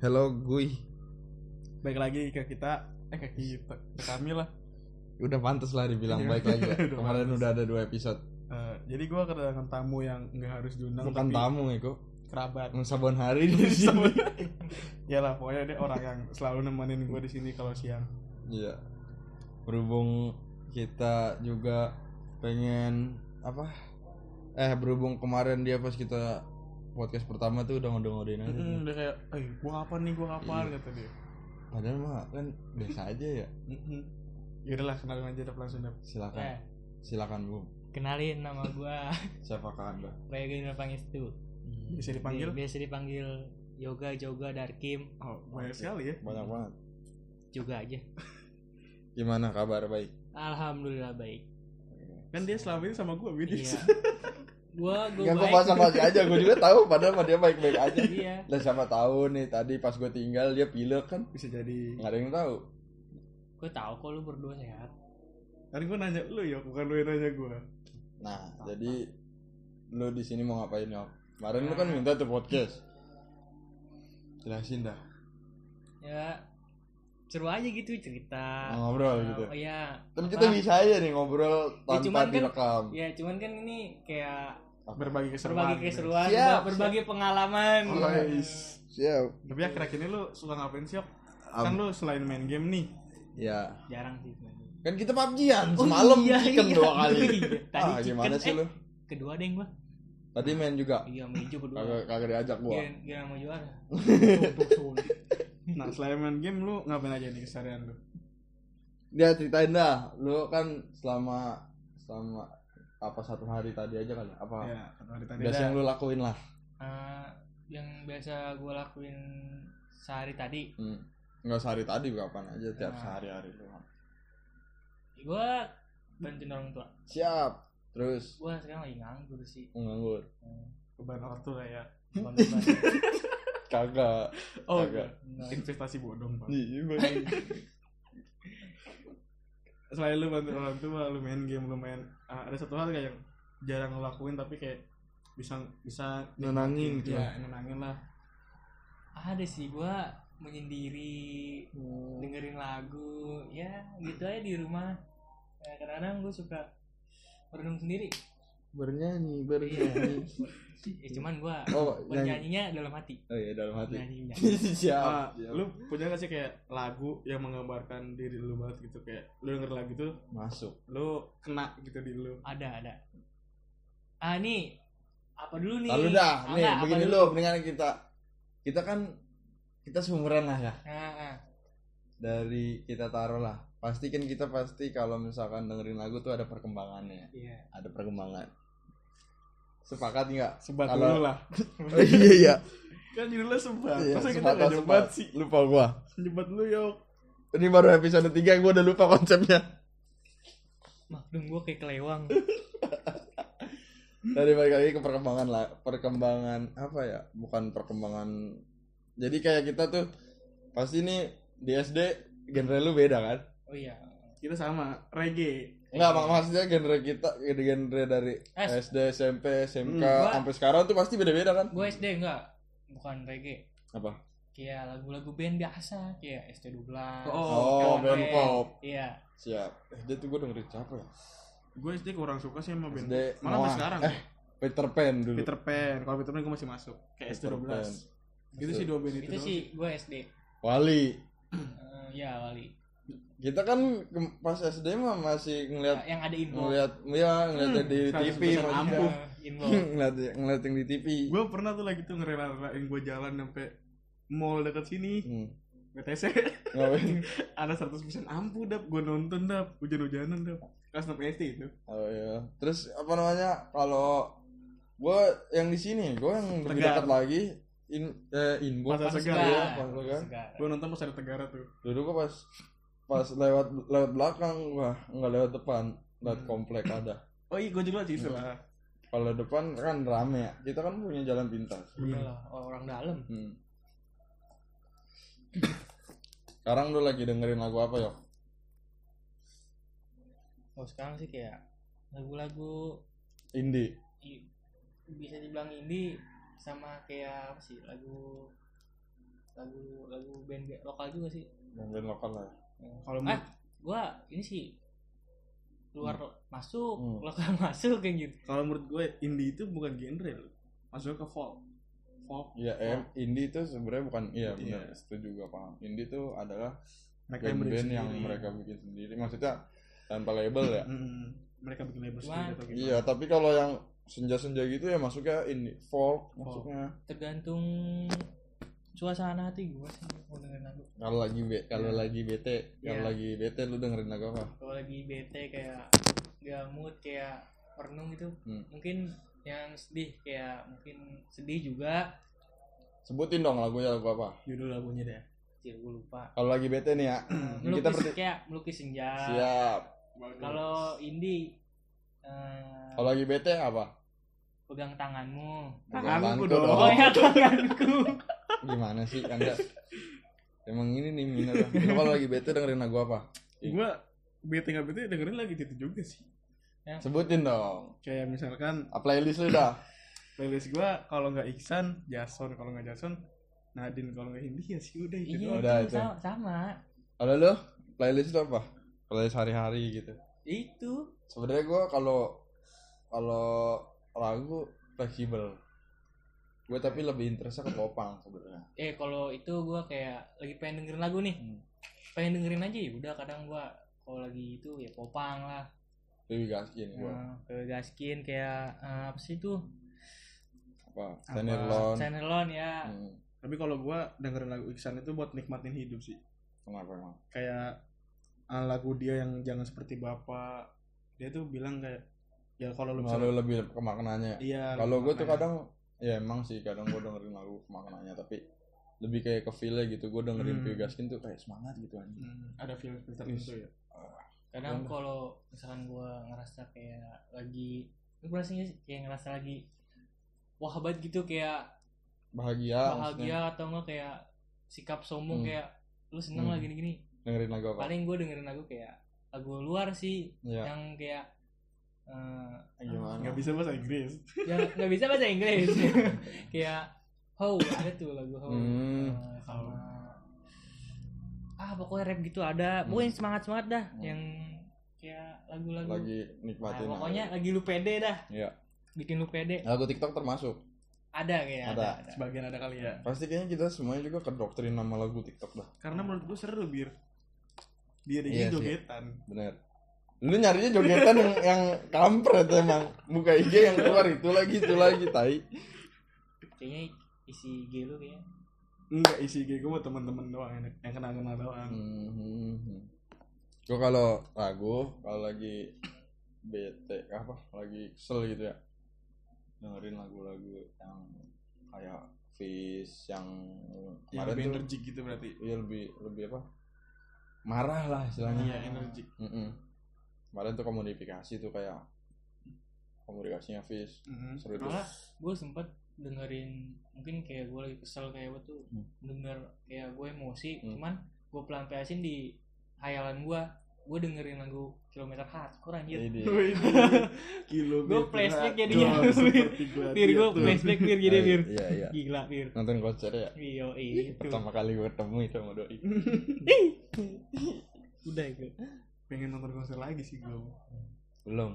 Hello Gui. Baik lagi ke kita, eh ke kita, ke kami lah. Udah pantas lah dibilang Iya. baik lagi ya. Udah Kemarin pantes. udah ada dua episode. Eh, jadi gua kedatangan tamu yang nggak harus diundang, Bukan tapi tamu ya kok. kerabat. Sabun hari di sini. ya lah, pokoknya dia orang yang selalu nemenin gua di sini kalau siang. Iya. Berhubung kita juga pengen apa? Eh berhubung kemarin dia pas kita podcast pertama tuh udah ngode-ngodein aja. Mm-mm, dia kayak, eh gua kapan nih, gua kapan Iya. kata dia. Padahal mah kan biasa aja ya. Mm-mm. Ya udahlah, kenalin aja dap langsung dap. Silakan. Eh, Silakan Bu. kenalin nama gua Siapakah Anda? Rega Pangestu. Bisa dipanggil? Biasa dipanggil Yoga Joga Darkim Oh, banyak sekali ya. Banyak banget. juga aja. Gimana kabar baik? Alhamdulillah baik. Kan dia selama ini sama gua. Iya. gua gua gue baik. bahasa basi aja, gue juga tahu padahal mah dia baik-baik aja. Iya. Lah siapa tahu nih tadi pas gue tinggal dia pilek kan Bisa jadi. nggak ada yang tahu. Gua tahu kok lu berdua sehat. Kan gua nanya lu ya, bukan lu yang nanya gua. Nah jadi lu di sini mau ngapain ya? Kemarin lu kan minta tuh podcast. Jelasin dah. Ya seru aja gitu cerita. Ngobrol Nah, gitu. Oh iya. Tapi Apa? kita bisa aja nih ngobrol tanpa cuman kan- direkam. Ya cuman kan ini kayak Berbagi keseruan. berbagi keseruan, Siap, berbagi pengalaman. Oh, guys. Siap. Tapi akhir-akhir ini lu suka ngapain sih? Kan lu selain main game nih, Ya. Jarang sih sebenarnya. Kan kita PUBG-an Oh, semalam iya, chicken iya. dua kali. Iya. Tadi ah, gimana chicken, sih eh. lu? Kedua deh gua. Tadi main juga. Iya, menuju kedua. Kagak kagak diajak gua. Gila, gila mau juara. Nah selain main game lu ngapain aja nih keseharian lu? Dia ceritain dah, lu kan selama selama apa satu hari tadi aja kali apa Ya, satu hari tadi biasa dah. yang lu lakuin lah Eh, yang biasa gue lakuin sehari tadi hmm. nggak sehari tadi kapan aja tiap Nah. sehari-hari lu gue bantuin orang tua siap terus gue sekarang lagi nganggur sih nganggur beban ortu kayak. Bantu-bantu. kagak Oh, Kagak. investasi bodong, Pak. Iya, Selain lu bantu orang tua, lu main game, lu main ah, ada satu hal kayak yang jarang lu lakuin tapi kayak bisa bisa Nenangin gitu. ya, nenangin lah. ada sih gue menyendiri dengerin lagu ya gitu aja di rumah Ya, kadang-kadang gue suka merenung sendiri bernyanyi bernyanyi. Ya cuman gue oh nyanyi. bernyanyinya dalam hati. Oh iya dalam hati. Nyanyinya siap Ah, siap. lu punya gak sih kayak lagu yang menggambarkan diri lu banget gitu? Kayak lu denger lagu tuh masuk. lu kena gitu di lu. ada ada. Ah ini apa dulu nih? Lalu dah. Ah, nih apa begini dulu? lu mendingan kita. Kita kan kita seumuran lah ya. Ah, ah. dari kita taruh lah. Pasti kan kita pasti kalau misalkan dengerin lagu tuh ada perkembangannya. Iya. Ada perkembangan sepakat nggak Sebat Kalau- dulu lah. oh, iya iya Kan judulnya sebat. Iya, Masa kita sepakat, gak nyebat sepakat. sih? lupa gua Nyebat lu yuk. ini baru episode 3 gua udah lupa konsepnya maklum gue kayak kelewang dari balik lagi ke perkembangan lah perkembangan apa ya bukan perkembangan jadi kayak kita tuh pasti nih di SD genre lu beda kan oh iya Kita sama reggae. Enggak, mak maksudnya genre kita genre dari S. SD, SMP, SMK Hmm, sampai sekarang tuh pasti beda-beda kan? gue SD enggak bukan reggae Apa? kayak lagu-lagu band biasa kayak ST12 Oh, LP. band pop. iya Siap. SD tuh gue dengerin siapa ya? Gue SD kurang suka sih sama band. SD Malah sampai sekarang. Eh, Peter Pan dulu. Peter Pan. Kalau Peter Pan gue masih masuk. Kayak Peter SD12. Pan. Gitu sih dua band itu. itu sih gue SD Wali. Eh, ya wali Kita kan pas SD mah masih ngeliat yang ada info ngeliat ya ngeliat yang di Hmm, TV 100% maksudnya. ampuh. Info ngeliat ngeliat yang di TV. Gue pernah tuh lagi tuh ngerela-relain gue jalan sampai mall dekat sini. Hmm. BTC. Ada 100% ampuh dap. Gue nonton dap. Hujan-hujanan dap. Kelas 6 SD itu. Oh iya. Terus apa namanya? Kalau gue yang di sini, gue yang lebih Tegar. dekat lagi in eh inbo Pasar Pasar Segar, ya, Segar. Segar. Gue nonton pas ada Tegara tuh. Dulu gue pas pas lewat lewat belakang gua nggak lewat depan, lewat Hmm. komplek ada. Oh iya gue juga sih lah. Kalau depan kan rame ya. Kita kan punya jalan pintas. Iya lah, orang dalam Hmm. Sekarang lu lagi dengerin lagu apa yok? oh sekarang sih kayak lagu-lagu Indie. bisa dibilang indie sama kayak apa sih lagu lagu lagu band band lokal juga sih band lokal lah Kalau ah menurut- gua ini sih luar masuk Hmm. lokal masuk kayak gitu kalau menurut gue indie itu bukan genre loh. Masuk ke folk. Folk. Iya, em, indie itu sebenarnya bukan iya Iya. benar, setuju juga paham. Indie itu adalah Mereka yang band-band berdiri yang sendiri. mereka bikin sendiri. Maksudnya tanpa label ya. Mm, mereka bikin label sendiri atau gimana? Iya, tapi kalau yang senja-senja gitu ya masuknya indie folk, Folk. masuknya. tergantung suasana hati gua sih mau dengerin lagu Kalau lagi be kalau Iya. lagi bete, kalau Iya. lagi bete lu dengerin lagu apa? kalau lagi bete kayak gak mood kayak perenung gitu Hmm. mungkin yang sedih kayak mungkin sedih juga Sebutin dong lagunya lagu apa? Judul lagunya deh. Cil gue lupa Kalau lagi bete nih ya, melukis kita berarti kayak melukis senja siap. kalau indie eh, Kalau lagi bete apa? pegang tanganmu Tanganku Tanganku dong. oh ya tanganku Gimana sih Anda? Emang ini nih minor. Lu kalau lagi bete dengerin lagu apa? Gue bete nggak bete dengerin lagi gitu juga sih. Sebutin dong. Kayak misalkan Ah, Playlist lu dah. playlist gue kalau nggak Iksan, Jason kalau nggak Jason, Nadine kalau nggak Hindi ya sih udah itu iya. Udah, itu itu. sama, sama Kalau lu playlist lu apa? Playlist hari-hari gitu. itu Sebenarnya gua kalau kalau lagu fleksibel. Gue tapi lebih interestnya ke popang sebenarnya. eh kalau itu gua kayak lagi pengen dengerin lagu nih Hmm. pengen dengerin aja ya udah kadang gua kalau lagi itu ya popang lah Lebih gaskin gua. nah, ke gaskin kayak eh, apa sih itu Apa? Tenirlon. Channelon ya Hmm. Tapi kalau gue dengerin lagu Iksan itu buat nikmatin hidup sih. Kenapa emang? Kayak ah, lagu dia yang jangan seperti bapak, dia tuh bilang kayak ya kalau lu bisa lebih ke maknanya. iya Kalau gue tuh kadang ya emang sih kadang gue dengerin lagu maknanya tapi lebih kayak ke feel gitu gue dengerin Hmm. Gaskin tuh kayak semangat gitu anjing. Hmm, ada feel feel tertentu ya. kadang Udah. kalau misalkan gua ngerasa kayak lagi nggak sih kayak ngerasa lagi wah banget gitu kayak Bahagia, maksudnya. bahagia atau enggak kayak sikap sombong Hmm. kayak lu seneng Hmm. lah gini-gini dengerin lagu apa? paling gue dengerin lagu kayak lagu luar sih Iya. yang kayak eh, Gimana? Nggak bisa bahasa Inggris. yang nggak bisa bahasa Inggris kayak how ada tuh lagu how Hmm. Eh, sama ah pokoknya rap gitu ada pokoknya semangat semangat dah Hmm. yang kayak lagu-lagu Lagi Nah, nikmatin. pokoknya aja. lagi lu pede dah Iya. bikin lu pede Lagu TikTok termasuk. ada kayak ada, Ada. ada. Sebagian ada kali ya. Pasti kayaknya kita semuanya juga kedoktrin nama lagu TikTok dah. Karena menurut gue seru bir. Dia Iya dia sih. jogetan. Bener. Lu nyarinya jogetan yang yang kampret emang. Buka IG yang keluar itu lagi itu lagi tai. kayaknya isi G lu kayaknya Enggak isi gue buat teman-teman doang yang, yang kenal-kenal doang. Hmm. Gue kalau lagu kalau lagi bete apa lagi kesel gitu ya dengerin lagu-lagu yang kayak Fish yang kemarin lebih energik gitu berarti. iya lebih lebih apa marah lah istilahnya Iya, energik. Mm-mm. Kemarin tuh komunikasi tuh kayak komunikasinya Fish Mhm. seru tuh. Malah gue sempet dengerin mungkin kayak gue lagi kesel kayak gue tuh Hmm. denger kayak gue emosi Hmm. cuman gue pelampiasin di hayalan gue gue dengerin lagu kilometer hardcore anjir? Jadi Gua meter flashback seperti bir gue flashback bir gini Oh, bir iya iya. Gila bir nonton konser ya? Iyo itu pertama kali gue ketemu itu sama doi. Udah itu Pengen nonton konser lagi sih gue. belum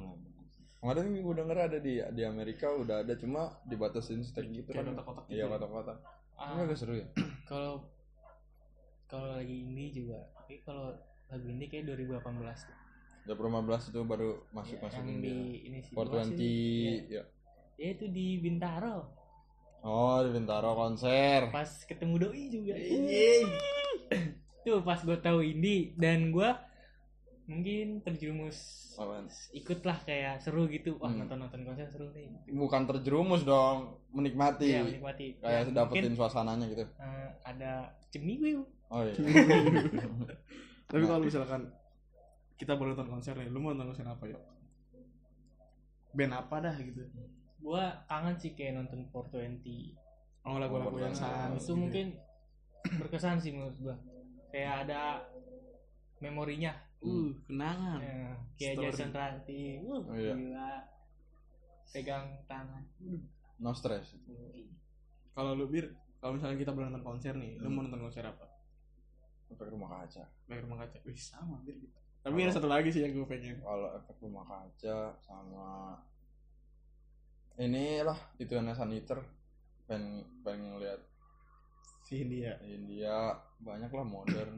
kemarin gue denger ada di di Amerika udah ada cuma dibatasin stake gitu Kayak kan kotak-kotak iya gitu. kotak-kotak Ah, ini agak seru ya kalau kalau lagi indie juga tapi kalau lagu indie kayak 2018 tuh. 15 itu baru masuk masuk yang India di ini sih 420 ya. ya ya itu di Bintaro oh di Bintaro konser pas ketemu doi juga Iya. tuh pas gue tahu indie dan gue mungkin terjerumus Apaan? ikut lah kayak seru gitu wah Hmm. nonton nonton konser seru nih bukan terjerumus dong menikmati Iya menikmati kayak Ya, dapetin mungkin, suasananya gitu eh, ada cemiwiu oh iya Tapi Nah. kalau misalkan kita baru nonton konser nih, lu mau nonton konser apa yuk? Band apa dah gitu? gue kangen sih kayak nonton 420 Oh lagu-lagu yang sans itu gitu. mungkin berkesan sih menurut gue kayak ada memorinya uh kenangan. Ya, kayak Story. Jason Ranti uh, Oh, iya. gila. Pegang tangan. No stress. Kalau lu bir kalau misalnya kita boleh nonton konser nih lu Hmm. mau nonton konser apa? Efek rumah kaca. Bayar rumah kaca. Wih sama hampir kita tapi ada satu lagi sih yang gue pengen. Kalau efek rumah kaca sama inilah itu saniter pengen pengen ngeliat si India. India banyak lah modern.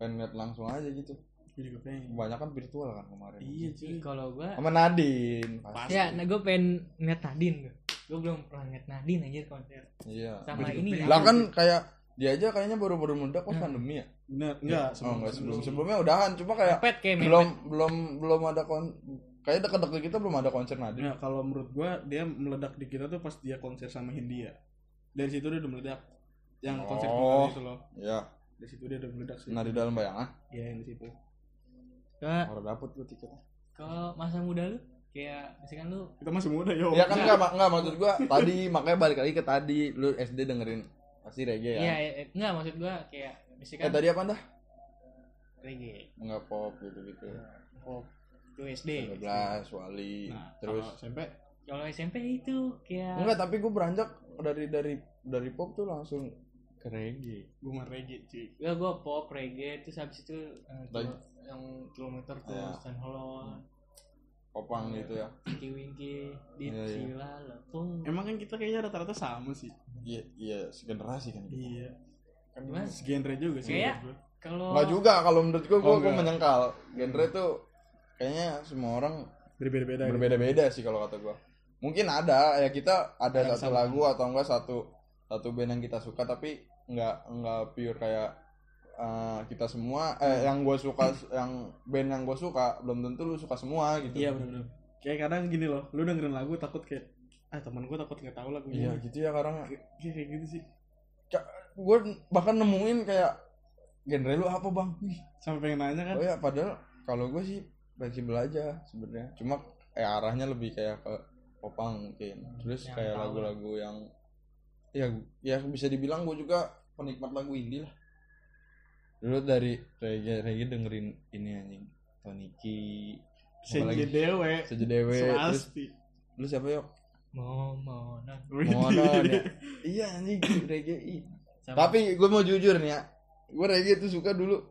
Pengen lihat langsung aja gitu gue juga pengen banyak kan virtual kan kemarin iya Ih, cuy kalau gua sama Nadine pasti. ya nah gue pengen ngeliat Nadine gue gue belum pernah ngeliat Nadine aja konser iya sama ini ya. lah kan kayak dia aja kayaknya baru-baru meledak pas Hmm. pandemi ya bener enggak oh enggak sebelum sebelumnya udahan cuma kayak Mepet kayak mepet. belum belum belum ada kon kayak dekat-dekat kita belum ada konser Nadine Nah, kalau menurut gua dia meledak di kita tuh pas dia konser sama Hindia. Dari situ dia udah meledak. Yang konser Oh. kemarin itu loh. ya Dari situ dia udah meledak sih. nah di dalam bayangan Iya, yang di situ. Ke- orang dapet gue tiketnya. Kalau masa muda lu? Kayak misalkan lu Kita masih muda, yo. ya kan enggak mak- enggak maksud gua tadi makanya balik lagi ke tadi. Lu SD dengerin pasti reggae ya? Iya, eh, enggak maksud gua kayak eh misalkan tadi apa dah? Reggae, enggak pop gitu-gitu. Pop, itu SD. 12 wali. Nah, terus? SMP Kalau SMP itu kayak enggak tapi gue beranjak dari dari dari pop tuh langsung ke reggae. Gua mah reggae, cuy. ya gua pop reggae terus habis itu eh, yang kilometer tuh Ya. Stan Hollow, popang gitu ya Winky Winky, Iya, iya. Dipsila, Lepung. Emang kan kita kayaknya rata-rata sama sih. iya iya segenerasi kan Iya. kan Gimana? Genre juga sih. Kayak- gua. Kalau enggak juga kalau menurut gue gue Oh, menyangkal genre tuh kayaknya semua orang Berbeda-beda. gitu. berbeda-beda sih kalau kata gue mungkin ada ya kita ada Ada satu kesamaan. lagu atau enggak satu satu band yang kita suka tapi enggak enggak pure kayak uh, kita semua eh yang gue suka yang band yang gue suka belum tentu lu suka semua gitu Iya, benar-benar. Kayak kadang gini loh, lu dengerin lagu takut kayak ah teman gua takut nggak tahu lagunya. iya gitu ya karena Kayak kayak gitu sih. gue bahkan nemuin kayak genre lu apa bang Sampai pengen nanya kan. oh ya padahal kalau gue sih fleksibel aja sebenarnya cuma eh arahnya lebih kayak ke popang mungkin terus Yang kayak lagu-lagu yang ya ya bisa dibilang gue juga penikmat lagu indie lah dulu dari reggae reggae dengerin ini anjing Toniki Senja Dewe. Sejedewe terus Swasti. lu siapa yuk. Momonan ya iya anjing. Sama Tapi gue mau jujur nih ya, gue reggae tuh suka dulu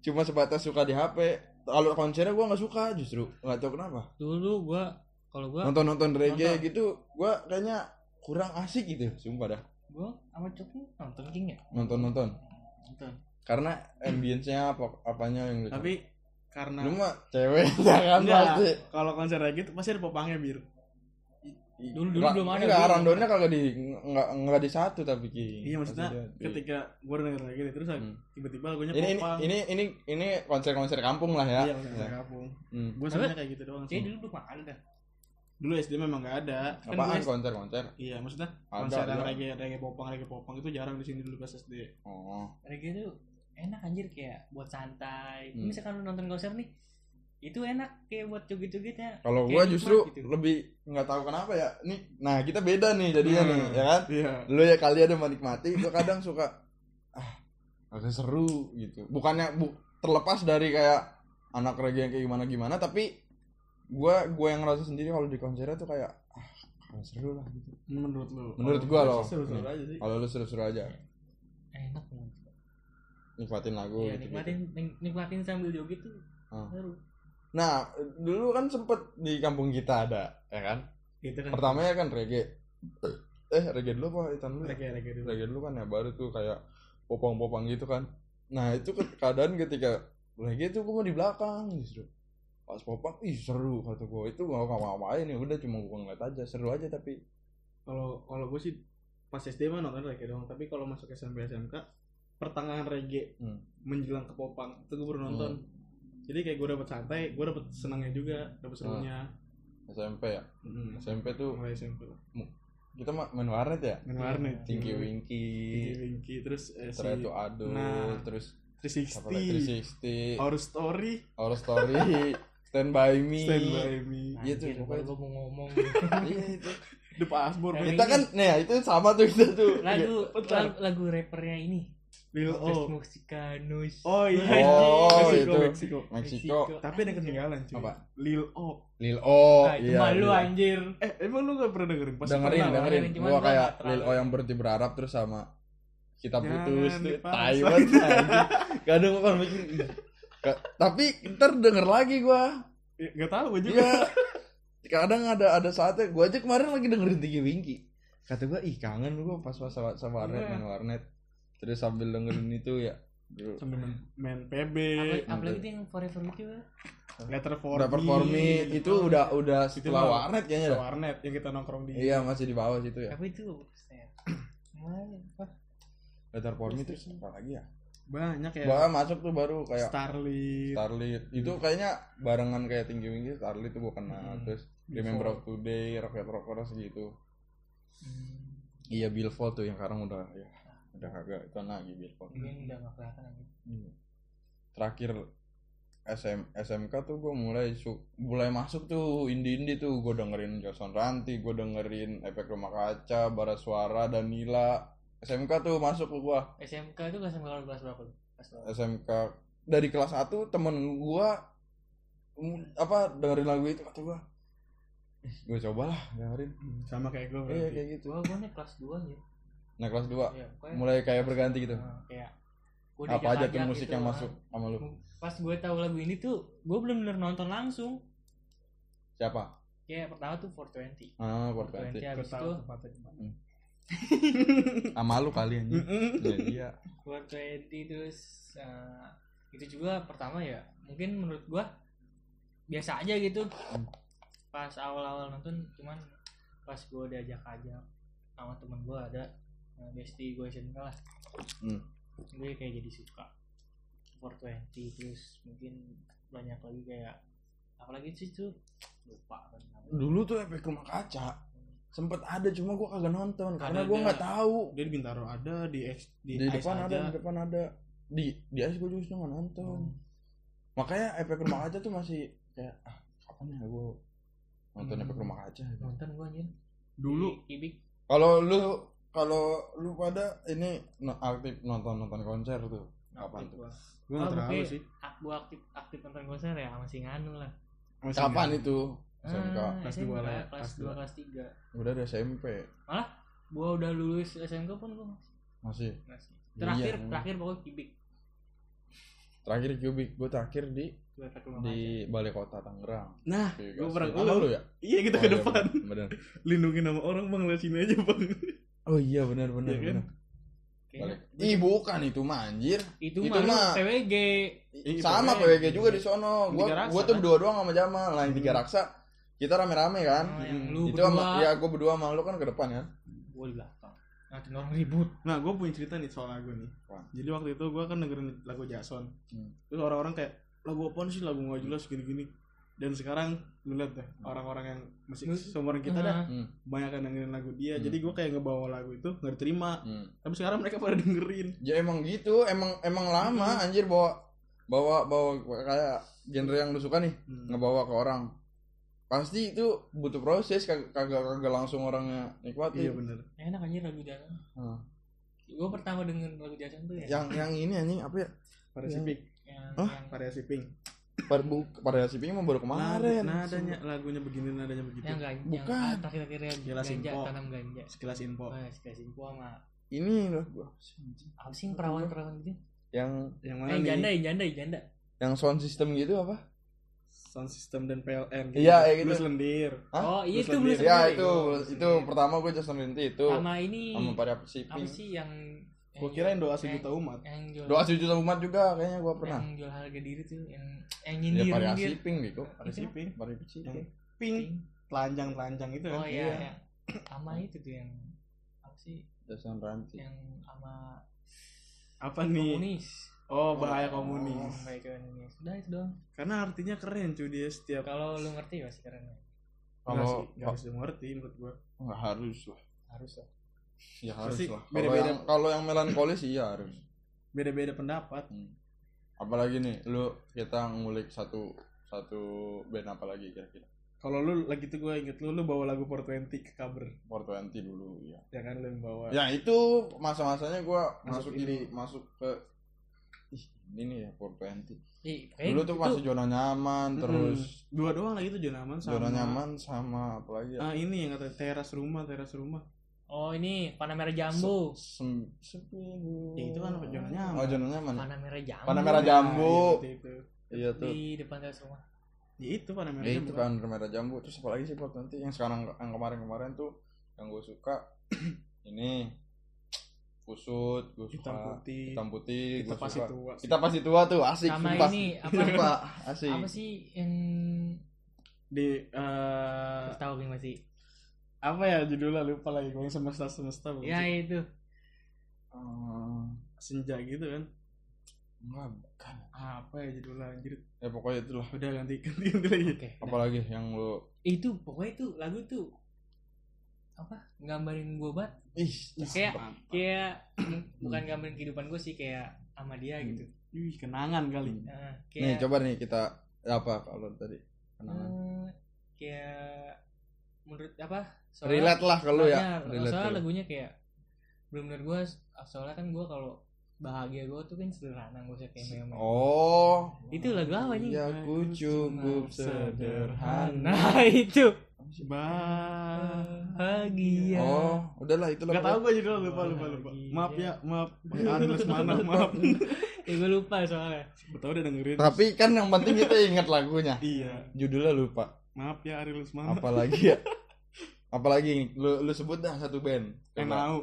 cuma sebatas suka di HP. Kalau konsernya gue nggak suka justru, nggak tahu kenapa. dulu gua kalau gua Nonton nonton reggae Nonton. gitu, gue kayaknya kurang asik gitu, sumpah dah. gua sama Coki nonton King ya? Nonton nonton, Nonton. Karena ambience-nya apa apanya yang lu Tapi karena lu mah cewek kan Enggak. pasti. kalau konser reggae tuh pasti ada popangnya bir. Dulu- dulu Ra- belum ada, Enggak, randonnya kagak di nggak nggak di satu tapi Ki. Iya maksudnya dia- ketika gue denger reggae terus Hmm. tiba-tiba lagunya ini ini popang. ini ini ini konser-konser kampung lah ya. Iya konser Ya. kampung. Hmm. Gue sebenarnya kayak gitu doang Kayak sih. dulu belum ada dah. Dulu SD memang nggak ada. Kan Apaan gue konser-konser? Iya maksudnya Ada, konser yang ada. reggae reggae popang reggae popang itu jarang di sini dulu pas SD. Oh. Reggae tuh enak anjir kayak buat santai. Hmm. Misalkan lu nonton konser nih, itu enak kayak buat joget-joget ya. Kalau gua justru gitu. lebih nggak tahu kenapa ya. Nih, nah kita beda nih jadinya nih, Hmm. ya kan? Iya. Lu ya kali ada menikmati, gua kadang suka ah agak seru gitu. Bukannya bu, terlepas dari kayak anak reggae yang kayak gimana gimana, tapi gua gua yang ngerasa sendiri kalau di konsernya tuh kayak ah agak seru lah gitu. Menurut lu? Menurut Kalau gua gue loh. sih Seru-seru Nih. aja sih. Kalau lu seru-seru aja, enak banget. Nikmatin lagu Iya, gitu. nikmatin nik- nikmatin sambil joget tuh. Seru. Nah, dulu kan sempet di kampung kita ada, ya kan? Itu kan. Pertamanya kan reggae. Eh, reggae dulu apa itan dulu? reggae reggae dulu. reggae dulu kan ya baru tuh kayak popang-popang gitu kan nah itu ke- keadaan ketika reggae tuh gue mau di belakang justru pas popang ih seru kata gue itu gak ngapa-ngapain ya udah cuma gue ngeliat aja seru aja tapi Kalau kalau gue sih pas SD mah nonton reggae doang. Tapi kalau masuk SMP SMK pertengahan reggae Hmm. menjelang ke popang itu gue baru nonton. Jadi kayak gue dapet santai, gue dapet senangnya juga, dapet serunya. SMP ya Hmm. SMP tuh Mulai SMP. kita mah main warnet ya Main warnet. Tinky Tinky Winky Winky terus eh, si to Ado Nah. terus apa lagi 360, 360 Our Story, Our Story Stand By Me Stand By Me, Iya tuh, pokoknya. gua mau ngomong. iya itu The Password. Yang kita kan nih ya itu sama tuh kita tuh lagu Bentar. lagu, lagu rappernya ini. Lil O Mexicanos oh iya Oh, Meksiko, itu. Meksiko. Meksiko tapi ada ketinggalan cuy Apa? Lil O Lil O Nah, iya, malu iya. anjir. eh emang lu gak pernah dengerin Pasti dengerin pernah dengerin gua kayak. Lil O yang berhenti berharap terus sama kita Jangan putus tuh dipaksa. tai banget anjing. kadang gua kan mikir "Ih, ka- tapi ntar denger lagi gua Ya, gak tahu gue juga iya kadang ada ada saatnya gua aja kemarin lagi dengerin Tinggi Winky kata gua ih kangen gua pas pas sama, sama warnet Iya. main warnet terus sambil dengerin itu ya Bro. sambil main, main PB Apalagi, itu yang forever with you. kan? letter for udah perform Me, itu udah udah setelah warnet kayaknya dah. warnet yang kita nongkrong di iya masih di bawah situ ya. Tapi itu? Letter for me itu apa lagi ya? Banyak ya. Bahkan masuk tuh baru kayak Starlit. Starlit. Itu kayaknya barengan kayak tinggi tinggi Starlit tuh bukan nah, Hmm. terus Remember of Today Rocket Rockers gitu. Hmm, iya Billfold tuh yang sekarang udah ya udah kagak itu lagi Billfold Mungkin udah gak kelihatan lagi. Iya. terakhir SM, SMK tuh gue mulai su- mulai masuk tuh indie indie tuh. Gue dengerin Jason Ranti gue dengerin Efek Rumah Kaca Bara Suara Danila. SMK tuh masuk ke gue SMK itu kelas berapa kelas berapa? SMK dari kelas 1 temen gua mm, apa dengerin lagu itu kata gua. Eh, gue cobalah dengerin. Sama kayak gue iya kayak gitu. Gua gua nih kelas 2 aja. Nah kelas 2 Iya, pokoknya mulai kayak berganti gitu. Nah, kayak gua apa aja tuh musik gitu, yang ah. masuk sama lu? Pas gue tahu lagu ini tuh, gue belum bener nonton langsung. siapa? Kayak pertama tuh 420. ah 420 420 habis itu mana. sama lu kali ini Mm-mm. iya iya. 420 terus eh, itu juga pertama ya. Mungkin menurut gua biasa aja gitu. Pas awal-awal nonton cuman pas gua diajak aja sama temen gua ada eh, bestie gue SMK lah Hmm. gue kayak jadi suka 420 terus mungkin banyak lagi kayak apalagi sih tuh lupa kan dulu tuh efek rumah kaca sempet ada cuma gua kagak nonton karena Ada, ada. nggak tahu dia di Bintaro ada di X di, di, depan ada ada di depan ada di di Ice gua justru nggak nonton Hmm. makanya efek rumah kaca tuh masih kayak ah kapan ya gua nonton Hmm. efek rumah kaca gitu. nonton gua anjir dulu Ibik Kalau lu kalau lu pada ini aktif nonton nonton konser tuh kapan tuh? gua gue nggak Oh, terlalu sih ak- gua aktif aktif nonton konser ya masih nganu lah Masih Kapan nggak. itu? SMK. Ah, Kelas SMK, dua lah ya, kelas kelas 2 dua. kelas 3 Udah ada SMP gua udah lulus SMK pun gua masih. masih terakhir Iya. terakhir pokoknya kibik Terakhir Cubic gue terakhir di Gua di Balai Kota Tangerang. nah gue Gaspi. pernah Sama lu ya? iya kita Oh, ke iya, depan bener, bener. lindungi nama orang bang lihat sini aja bang Oh iya benar benar Iya kan? benar. Kayaknya Balik. Ih bukan itu mah anjir. itu, Itu mah PWG Iya, Sama PWG. PWG juga di sono. Gua Raksa, gua tuh kan? berdua doang sama Jamal. Lain tiga Hmm. raksa. Kita rame-rame kan. Oh, yang Hmm. lu itu berdua sama ya gua berdua sama lu kan ke depan ya. gua di belakang nanti orang ribut nah gue punya cerita nih soal lagu nih Apaan? jadi waktu itu gue kan dengerin lagu Jason Hmm. terus orang-orang kayak lagu apa sih lagu nggak jelas gini-gini dan sekarang lu lihat deh orang-orang yang masih Mus- seumuran kita dah Hmm. banyak yang dengerin lagu dia Hmm. jadi gue kayak ngebawa lagu itu nggak diterima Hmm. tapi sekarang mereka pada dengerin Ya emang gitu, emang emang lama anjir bawa bawa bawa kayak genre yang lu suka nih Hmm. ngebawa ke orang. Pasti itu butuh proses kag- kagak kagak langsung orangnya nikmati. iya bener enak anjir lagu Jason Hmm. gua pertama denger lagu Jason tuh ya Yang yang ini anjing apa ya? variasi Yang- pink yang, Hah? yang variasi pink Pada mah baru kemarin. Nada- nadanya lagunya begini nadanya begitu yang ganja Bukan. yang terakhir-terakhir yang Jelas ganja info. tanam ganja sekilas info oh, sekilas info sama Ini loh gua. apa sih yang perawan-perawan gitu Yang yang eh, mana yang nih janda yang janda yang janda yang sound system gitu apa? sound system dan PLN Iya, kayak gitu. Blues lendir Hah? oh iya Blues itu Lendir. blues Ya Lendir. itu Blues itu Lendir. pertama gue Justin Rinty itu sama ini sama pada si apa sih yang gue yang kirain doa sejuta yang- umat yang jual Doa sejuta umat juga kayaknya gua pernah. yang jual harga diri tuh yang yang Ya nyindir pada nyindir si Pink gitu. variasi pink Pada si yang Pink. pink telanjang telanjang itu oh kan iya, Iya. iya. sama itu tuh yang apa sih Justin Ranty. yang sama apa nih komunis oh bahaya Oh, komunis bahaya komunis udah itu doang karena artinya keren cuy dia setiap kalau lu ngerti pasti keren ya. Enggak Kalau sih, nggak harus mengerti menurut gua nggak harus lah. harus lah Ya harus Pasti lah. Kalau beda-beda. yang kalau yang melankolis iya harus. beda-beda pendapat Hmm. Apalagi nih, lu kita ngulik satu satu band apa lagi kira-kira? kalau lu lagi itu gue inget lu lu bawa lagu 420 ke cover 420 dulu ya ya kan lu yang bawa ya itu masa-masanya gua Masuk masuk ini. masuk ke ih ini nih ya 420 Ih, dulu tuh itu- masih zona nyaman terus dua doang lagi tuh zona aman sama zona nyaman sama apa lagi ya ah ini yang kata teras rumah teras rumah Oh ini Panamera Jambu. Dulu. Ya, itu kan apa, zona nyaman. oh zona nyaman Panamera Jambu. Panamera Nah, Jambu. iya, itu, itu. iya tuh Di depan teras rumah. ya itu pada merah ya itu kan merah jambu terus apa lagi sih Port nanti yang sekarang yang kemarin-kemarin tuh yang gue suka ini kusut gue suka hitam putih hitam putih kita pasti suka tua kita pasti tua tuh asik Sama sumpah. ini apa? Sumpah, asik Apa sih yang di eh tahu gue masih? Apa ya judulnya lupa lagi gue yang semesta semesta bukan Ya sih? itu. Hmm, senja gitu kan enggak bukan apa ya judulnya anjir ya pokoknya itulah udah ganti ganti ganti lagi Oke. apalagi yang lu Itu pokoknya itu lagu tuh apa? Gambarin gue banget. ih Kayak kayak bukan gambarin kehidupan gue sih kayak sama dia Hmm. gitu. Ih, kenangan kali Nah, nih kayak coba nih kita apa kalau tadi kenangan eh, kayak menurut apa? Relate lah kalau ya relate soalnya kalau. lagunya kayak bener-bener gue soalnya kan gue kalau bahagia gue tuh kan sederhana gue usah kayak mewah oh. Itu lagu apa nih? Ya aku cukup sederhana. nah itu. Bahagia. Oh udahlah itu Gak tau gue judulnya lupa lupa. Lupa maaf ya maaf. Aris mana maaf. Ya gue lupa soalnya. Betul udah dengerin. Tapi kan yang penting kita ingat lagunya. Iya. Judulnya lupa. Maaf ya Ariel Lesmana apalagi ya apalagi lu lu sebut dah satu band. Yang mau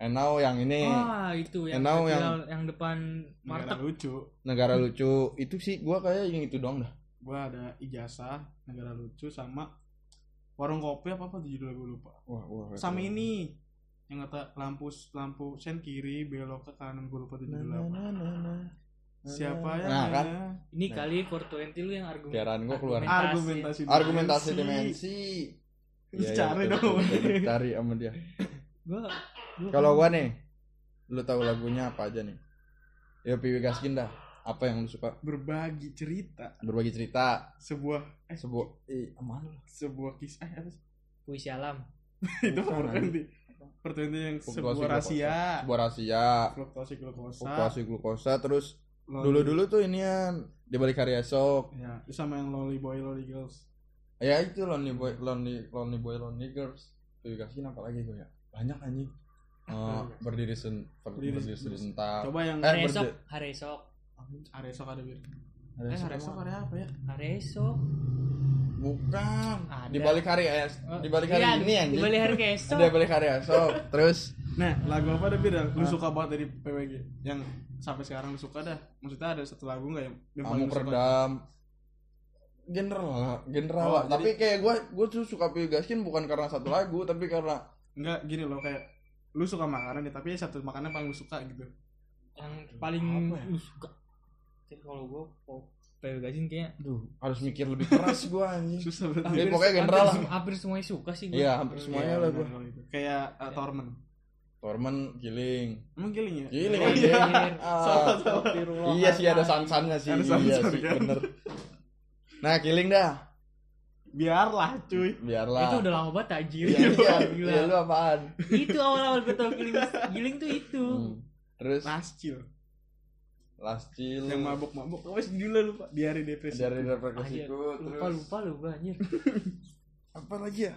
Enau yang ini. Ah itu yang Enau yang- yang depan negara martek lucu. Negara lucu. Itu sih gua kayak yang itu doang dah. Gue ada ijazah negara lucu sama warung kopi apa apa judulnya gue lupa. Wah wah sama ini yang kata lampu lampu sen kiri belok ke kanan gue lupa judulnya apa. siapa ya? Nah, kan. ini Nah. kali 420 lu yang argumen gua keluar. argumentasi. Argumentasi dimensi Iya, cari betul, dong. cari sama dia. Gua, gua kalau gua nih lu tahu lagunya apa aja nih? Ya Piwi Gaskin dah. Apa yang lu suka? Berbagi cerita. Berbagi cerita. Sebuah eh sebuah eh aman sebuah kisah eh, apa sih? puisi alam. Itu pertenti pertenti yang Fluktuasi sebuah glukosa. rahasia. Sebuah rahasia. Fluktuasi glukosa. Fluktuasi glukosa terus dulu dulu tuh inian di balik hari esok. Ya sama yang lonely boy lonely girls ya itu lonely boy lonely lonely boy lonely girls. Gaskin apa lagi gue ya? Banyak anjing. Eh, berdiri sen Berdiri berdiri, sen- sebentar. coba yang Eh, hari esok. Hari esok. Hari esok ada bir. Hari eh esok hari esok ada apa ya? Hari esok. Bukan. Ada. di balik hari es. Di balik hari Iya, ini di anjing. balik hari esok. Ada balik hari esok. Terus? Nah lagu apa ada bir yang lu suka banget dari PWG yang sampai sekarang lu suka dah. Maksudnya ada satu lagu nggak yang, yang kamu redam general lah general. Oh, lah jadi- tapi kayak gue gue tuh suka Piwi Gaskin bukan karena satu lagu tapi karena enggak gini loh kayak lu suka makanan ya tapi satu makanan paling lu suka gitu. Yang paling Apa ya? lu suka. Jadi kalau gua oh, PW Gazin kayaknya Duh, harus mikir lebih keras gue anjing. Susah banget. Jadi pokoknya general lah. hampir, semuanya suka sih gua. Iya hampir semuanya Iya, lah gue kalau itu. kayak uh, Torment Tormen Giling emang giling ya? Giling Oh, iya. Ah. Iya sih ada sansannya sih. Ada iya sansan, sih kan? bener nah Giling dah. Biarlah cuy. Biarlah. Itu udah lama banget anjir. Iya, iya, Gila. iya, lu apaan? itu awal-awal gue tau giling giling tuh itu. Hmm. Terus? Last Chill. Yang mabuk-mabuk oh judulnya lupa. Di hari depresi dari Anjir, representasiku lupa lupa lu gua anjir. Apa lagi ya?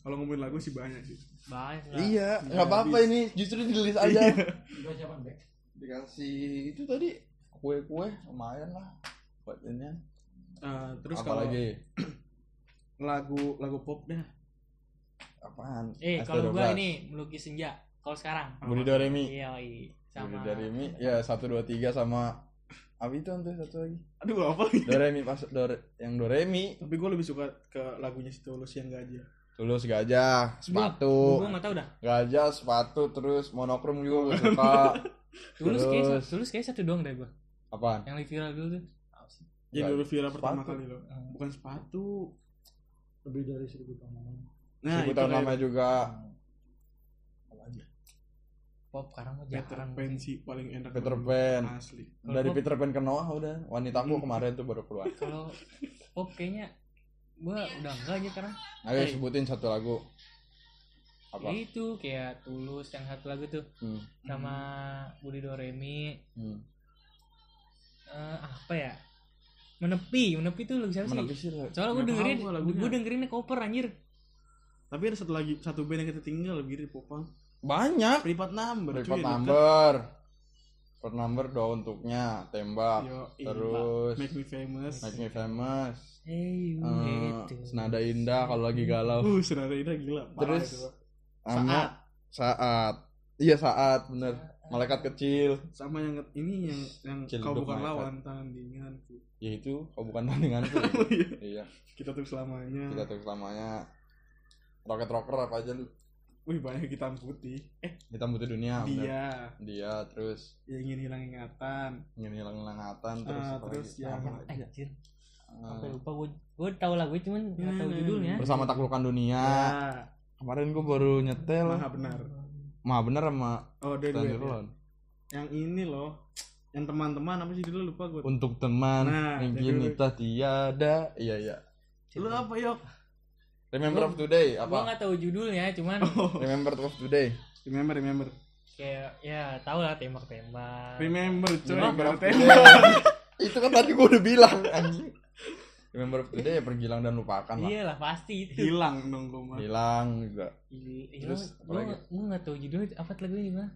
kalau ngomongin lagu sih banyak sih banyak lah. Iya, nggak apa-apa ini. Justru di list aja. Iya. Dikasih itu tadi kue-kue lumayan lah ini. Eh, terus apa kalau lagi? lagu lagu pop dah Apaan? eh ST12. kalau gua ini melukis senja kalau sekarang Budi Doremi. iya iya. Budi sama Doremi. Ya satu dua tiga sama apa itu tuh satu lagi? aduh apa lagi Doremi pas Dore yang Doremi. tapi gue lebih suka ke lagunya si Tulus yang gajah Tulus gajah, gua sepatu, gua nggak tahu dah gajah, sepatu, terus monokrom juga gue suka. tulus kayak tulus kayak satu doang deh gua Apaan? yang lagi viral dulu tuh Apa Nggak, dulu viral pertama sepatu. kali loh Hmm. bukan sepatu lebih dari seribu tahun nah Seribu tahun namanya juga. Apa lagi? pop sekarang mah Peter Pan sih paling enak Peter. Pan. asli Dari pop- Peter Pan ke Noah udah. Wanitaku kemarin tuh baru keluar. kalau pop kayaknya gua udah enggak aja sekarang Ayo sebutin satu lagu. Apa? ya itu kayak tulus yang satu lagu tuh Hmm. sama Budi Doremi Hmm. Eh, apa ya menepi menepi tuh lagu siapa sih Menepi sih soalnya gue dengerin gue dengerinnya cover anjir Tapi ada satu lagi satu band yang kita tinggal lebih di Popang. Banyak. Privat number. Deket. number. Report number doa untuknya tembak. Yo, iya. Terus Make me famous. Make Me Famous. hey itu senada indah kalau lagi galau. Uh, senada ini gila. Parah Terus itu, sama saat. Iya saat bener. Malaikat kecil. sama yang ini yang yang Kecil kau bukan malaikat. lawan tandinganku. Ya itu kau bukan tandinganku. iya. Kita tuh selamanya. Kita tuh selamanya rocket rocker apa aja lu. Wih banyak hitam putih. Eh Kita butuh dunia. bener. dia Dia terus yang ingin hilang ingatan. ingin hilang ingatan terus Ah, apa terus lagi? yang- Apa lagi? anjir Ah, sampai lupa gue gue tahu lagu cuman nggak tahu Hmm. judulnya bersama taklukan dunia. Ya, Kemarin gua baru nyetel. maha benar. Mah bener sama Oh dia duet ya. Rolon. Yang ini loh. Yang teman-teman apa sih dulu lupa gue. Untuk teman Nah, yang kini tak tiada. Iya iya. Lu apa yok? Remember of today gue apa? nggak tahu judulnya cuman Remember of today. Remember remember. kayak ya tau lah tembak tembak Remember coy. Remember of Nggak today. tembak. Itu kan tadi gua udah bilang anjing. Remember today ya pergilang dan lupakan lah. iya lah pasti itu Hilang dong gue mah. Hilang juga. Iya, Terus, gue gue nggak tahu judulnya apa lagunya gimana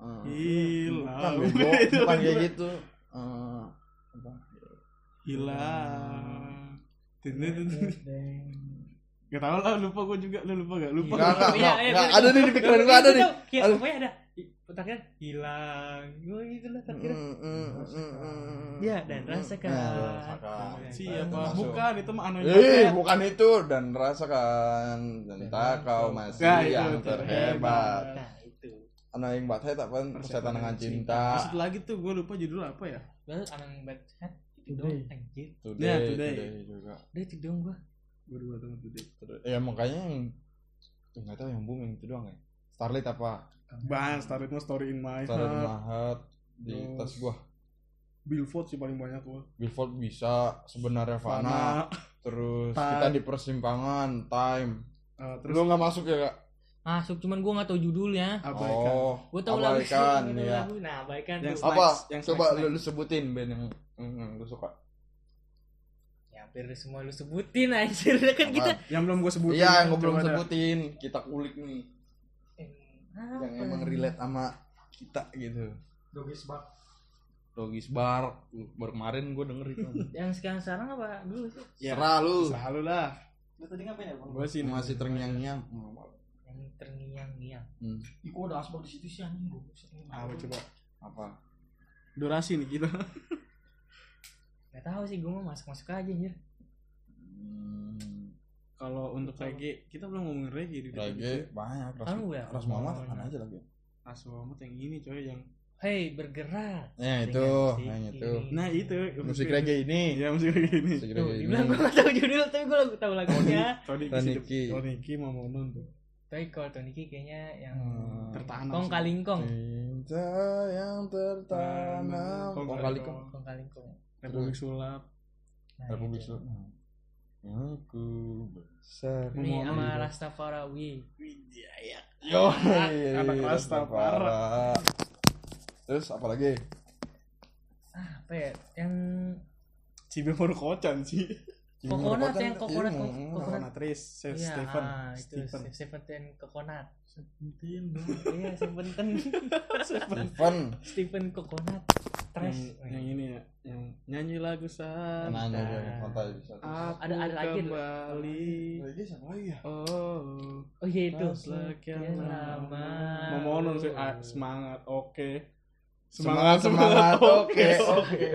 Ah. Hilang. Bukan kayak gitu. Eh, apa? Hilang. Gak tau lah lupa gue juga lu lupa gak lupa Enggak, enggak, Iya, iya, iya. Ada nih di pikiran gua ada nih. Pokoknya ada Petaknya hilang. Gue gitu lah terakhir Mm, mm, mm, mm. Ya dan rasakan. Nah, rasakan. Siapa? Bukan itu mah anu Eh, bukan itu. Dan rasakan. Dan tak kau masih Nah, itu yang terhebat. terhebat. Nah itu. Anu yang buat saya tak pan persetan dengan cinta. Maksud lagi tuh gue lupa judul apa ya? Anang bad hat Itu dong anjir. Today, Ya, today, today. juga. Itu dong gue Gue lupa tuh today. Ya makanya yang nggak tahu yang booming itu doang ya. Starlight apa? Bahas Starlight mah Story in My Starlight Heart Mahat di Terus. tas gua. Billboard sih paling banyak gua Billboard bisa sebenarnya Fana. Terus Time. kita di persimpangan time. Eh, Terus Lu nggak masuk ya kak? Masuk cuman gue gak tahu judulnya Abaikan Oh, Gue tahu lagu abaikan gua tahu ya. lagu. Nah abaikan Yang tuh Apa? Yang Coba lu, lu sebutin band yang, lu suka. Ya hampir semua lu sebutin anjir Kan kita Yang belum gue sebutin Iya, yang gua belum sebutin. Kita kulik nih. Apa? Yang emang relate sama kita gitu. Dogis Bar Dogis Bar. Baru kemarin gue denger itu. Yang sekarang sekarang apa dulu sih? Ya, lu. Selalu lah Lu tadi ngapain ya? Gue sih Masih terngiang-ngiang. Yang terngiang-ngiang. Hmm. Ih, kok ada asbak di situ sih anjing gua. Apa coba Apa? Durasi nih kita Gak tahu sih gue mau masuk-masuk aja anjir. Hmm. Kalau untuk reggae Kita belum ngomongin reggae di Reggae banyak. Ras, gue ya? Ras Muhammad Oh, aja lagi. Aswamat yang ini coy yang Hei bergerak. Ya itu, yang itu. Nah itu Musik reggae ini. Iya musik reggae ini Musik Tuh, reggae ini. gue gak tahu judul tapi gue tahu lagunya. Toniki Toniki. Toniki mau mau tuh tapi kalau Toniki kayaknya yang Hmm. Tertanam Kong. Kalingkong. Cinta yang tertanam. Kong Kong kali kali kong. kong. Kong Kalingkong. Republik Sulap Nah, Republik itu. Aku besar. Ini sama. Rastafarawi. Yo, Anak Rastafara. Terus apa lagi? Ah, apa ya? Yang Cibe baru kocan sih Kokonat yang Iya, kokonat kokonat. Coconut Race Save Iya, Stephen ah, itu Stephen Stephen Coconut. Seventeen Iya, Stephen Stephen. Stephen Coconut. yang, Trash. yang ini ya yang nyanyi lagu bisa. aku Ada- ada lagi kembali Lagi siapa lagi ya? oh Oh iya itu. sekian Sekian lama memohon sih ah, semangat oke Semangat, semangat. Oke, oke.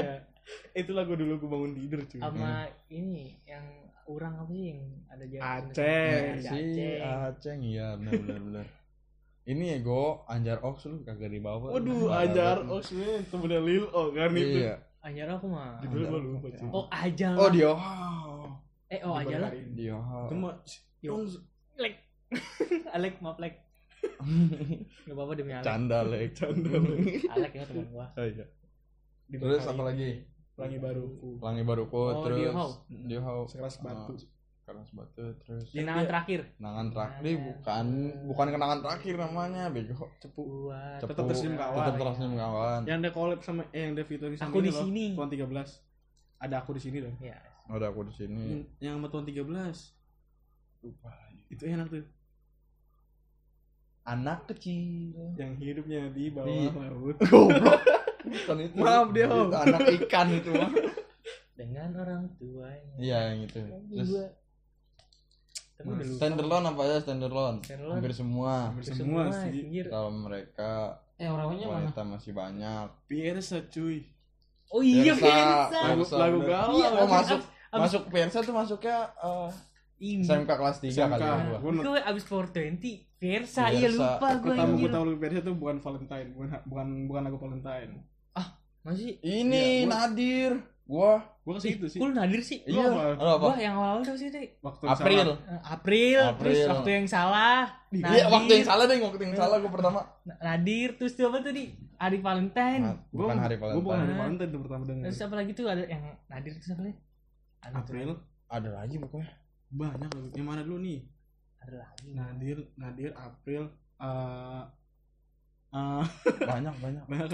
Iya. itu lagu dulu gue bangun tidur cuy Sama ini yang orang apa sih yang ada jalan Aceh. Ada si Aceh. Aceng iya benar benar benar. Ini ya go Anjar Ox lu kagak dibawa. waduh Nggak ajar dapet. Oxman temennya Lil O kan itu Iya. Anjar aku mah. judul gue lupa cuy Oh aja. Oh dia. Eh oh aja lah. Dia. mah Yo. Lek. Alek maaf Lek. Gak apa-apa demi Alek. Canda lek. Canda, Alek ya teman gua. Oh, iya. Di Terus apa lagi? Pelangi baruku Pelangi Baruku Oh, terus Dio Hao. Dio Hao. sekeras batu keras batu terus kenangan dia- terakhir. Kenangan terakhir. Bukan bukan kenangan terakhir namanya bego. Cepu. Cepu. Tetap tersenyum kawan. tetap tersenyum kawan. Yang ada collab sama eh yang ada featuring sama Aku ini di sini. Tuan 13 ada aku di sini loh. Ya ada aku di sini. Yang, yang sama Tuan 13 lupa lagi. itu enak tuh. Anak kecil. Yang hidupnya di bawah Di- laut. Goblok bukan itu. Maaf, dia, Om. Itu anak ikan itu. Mah dengan orang tuanya. Iya yang itu. Terus Tenderloin apa ya Tenderloin Tenderloin. hampir semua. Hampir semua sih. anjir. kalau mereka eh orang-orangnya mana? wanita masih banyak. Piersa cuy. Oh iya Persa, Persa lagu lagu galau. Iya, oh masuk abis- masuk Persa tuh masuknya eh, ini SMK kelas 3 SMK. kali ya gua. Gue abis 420 Versa iya lupa gue pertama gue anjir. tahu lagu Piersa tuh bukan Valentine bukan bukan bukan lagu Valentine masih? Ini Iya, gua- Nadir. Gua. Gue ke situ sih. Lu nadir sih. Lu iya apa? Lu apa? Gua yang awal tuh sih deh waktu April. salah. Eh, April, terus April. waktu yang salah iya waktu yang salah deh waktu yang salah gua pertama. Nadir terus tuh apa tuh di? Hari Valentine. Nah, Gua- bukan hari gua bukan hari Valentine. Valentine tuh pertama denger terus apa lagi tuh ada yang Nadir terus apa lagi? Ada tuh, April. Ada lagi pokoknya. Banyak lagu yang mana dulu nih ada lagi. Nadir Nadir April eh eh, banyak banyak. Banyak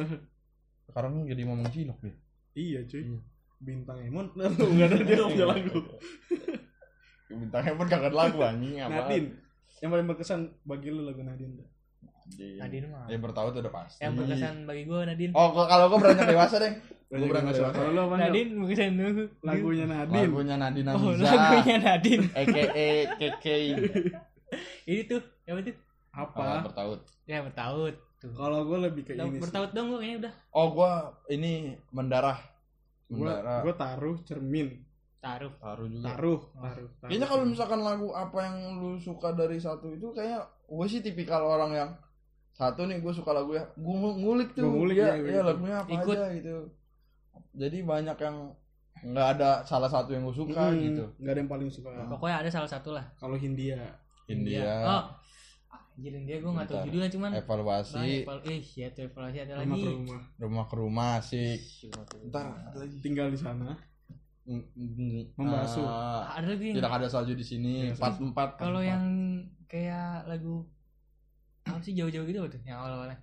sekarang jadi ngomong cilok deh iya cuy. Iya. bintang Emon. Nggak ada dia nggak punya lagu. Bintangnya pun kagak lagu anjing apa? Nadine. Yang paling berkesan bagi lu lagu Nadine tuh? Nadine. Nadine mah. Ya bertahu tuh udah pasti. Yang berkesan bagi gue Nadine. Oh kalau gua beranjak dewasa deh berangkat yang dewasa. kalau lu apa? Nadine berkesan dulu. Lagunya Nadine. Lagunya Nadine oh Amiza. lagunya Nadine. Aka KK ini tuh apa tuh? Apa? Ah, bertaut. Ya bertaut kalau gue lebih ke ini bertaut dong gue kayaknya udah. Oh gua ini mendarah. Gue mendarah. gue taruh cermin. Taruh. Taruh juga. Taruh. Taruh, taruh Kayaknya kalau misalkan lagu apa yang lu suka dari satu itu kayaknya gue sih tipikal orang yang satu nih gue suka lagu ya gue ngulik tuh. Gua ngulik, ya, iya, ya, gitu. lagunya apa Ikut. aja gitu. Jadi banyak yang nggak ada salah satu yang gue suka Hmm, gitu. Nggak ada yang paling suka. Pokoknya ada salah satu lah. Kalau Hindia. India oh anjir India gue nggak tahu Bentar. judulnya cuman evaluasi. Eh ya tuh evaluasi ada rumah lagi. ke rumah. Rumah ke rumah asik Ntar lagi tinggal di sana. Membasuh. ah, ada lagi yang tidak ada salju di sini. Iya, empat empat kalau yang kayak lagu apa sih jauh-jauh gitu tuh yang awal-awalnya?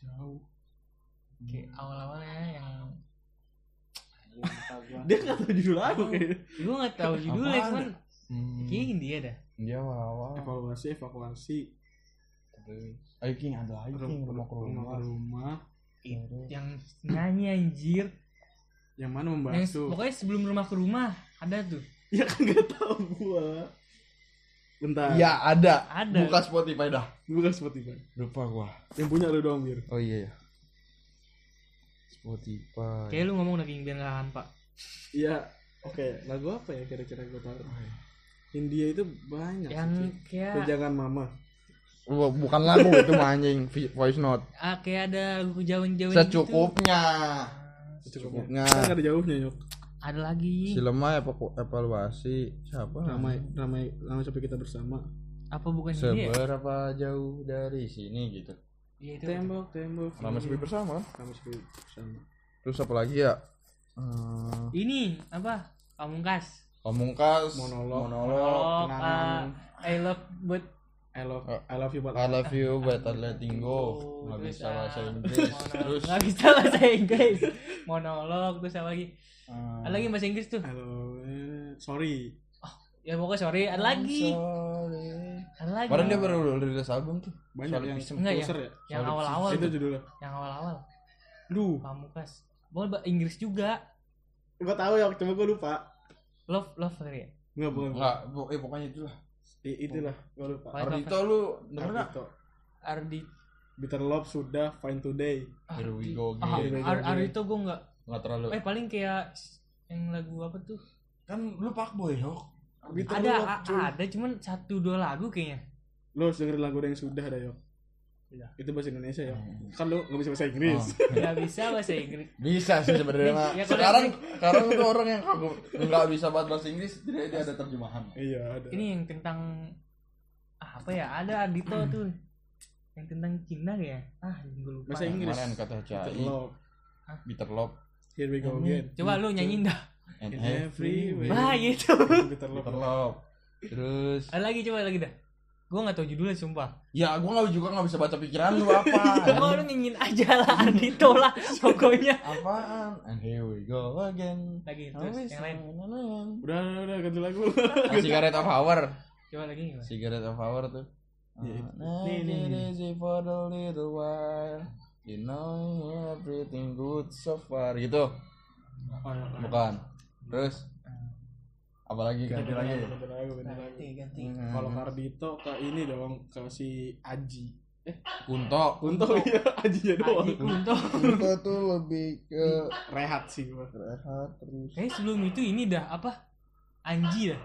Jauh kayak awal-awalnya yang dia nggak tahu judul lagu kayaknya gue nggak tahu judulnya cuman hmm, kayaknya India dah. Dia wow evaluasi evakuasi ayo king ada lagi king rumah ke rumah rumah. rumah. Yang nyanyi anjir. Yang mana yang membasuh pokoknya sebelum rumah ke rumah ada tuh. Ya kan nggak tahu gua. Bentar. Ya ada. Ada. buka Spotify dah. Bukan Spotify. Lupa gua. Yang punya lu dong Bir oh iya ya Spotify. Kayak lu ngomong daging biar nggak hampa iya. Oke lagu apa ya kira-kira gua tahu India itu banyak yang kayak Pejangan Mama. Wah, bukan lagu itu anjing. Voice note. Ah, kayak ada lagu jauh-jauh secukupnya. Cukupnya. secukupnya. Kan nggak ada jauhnya yuk ada lagi. Si lemah evaku- evaluasi? Siapa? Ramai ramai ramai sampai kita bersama. Apa bukan dia seberapa jauh dari sini gitu? Iya itu. Tembok tembok. Ramai sepi bersama? Kan ramai sepi bersama. Terus apa lagi ya? Hmm, ini apa? Pamungkas pamungkas Monolog. monolog. Monolog kenangan. ah, I love but I love Oh. I love you but I love you but I letting go. Oh, nggak bisa ah, bahasa Inggris terus. Nggak bisa bahasa Inggris. Monolog terus apa lagi? Ah, ada lagi bahasa Inggris tuh? I love eh, sorry. Ya pokoknya sorry. Ada lagi. sorry. ada lagi. Kemarin dia baru rilis album tuh. Banyak Solid yang. Enggak ya? ya, yang awal-awal itu judulnya. Yang awal-awal. Duh. Pamungkas. Boleh bahasa Inggris juga. Gua tahu ya cuma gua lupa love love kali ya nggak bukan Enggak, bu- eh pokoknya itulah. I- itulah gua lupa Ardito lu denger enggak? Ardito. Ardi Bitter Love sudah Find Today Here we go ah, again. Here we go Ar- again. Ardito gue nggak Enggak terlalu. eh paling kayak yang lagu apa tuh Kan lu pak boy, Hok. Bitter ada Love, ada cuman satu dua lagu kayaknya Lo harus dengerin lagu yang sudah ada yuk Iya. Itu bahasa Indonesia ya Hmm. Kan lo gak bisa bahasa Inggris Oh. nggak bisa bahasa Inggris Bisa sih sebenarnya. Ya, sekarang sekarang tuh orang yang kagum enggak bisa bahasa bahasa Inggris, dia, dia ada terjemahan. Iya ada ini yang tentang ah, apa ya ada Ardito tuh yang tentang Cina ya ah gue lupa Bahasa Inggris. Kemarin kata Bitter CAI, Bitter Love. Here we go again coba lu nyanyiin dah and In every every way way. Wah gitu. Peter Love. Peter Love. terus Ada lagi coba lagi dah. Gue nggak tahu judulnya sumpah. ya gue nggak juga nggak bisa baca pikiran lu apa Cuma lu nyanyiin aja lah Ardito lah pokoknya. apaan and here we go again Lagi terus yang lain. Udah, udah, udah, ganti lagu. Cigarette of Hour Coba lagi gimana? Cigarette of Hour tuh Iya, itu. Nah, nih. easy for the little while You know everything good so far Gitu. Bukan Terus Apalagi ganti lagi Ganti lagu, ganti ganti. Hmm. Kalau Kardito ke ini dong, ke si Aji. Kunto Untuk iya Ajinya doang. Aji Kunto. Kunto tuh lebih ke Rehat sih gua. rehat terus Eh sebelum itu ini dah apa? Anji dah.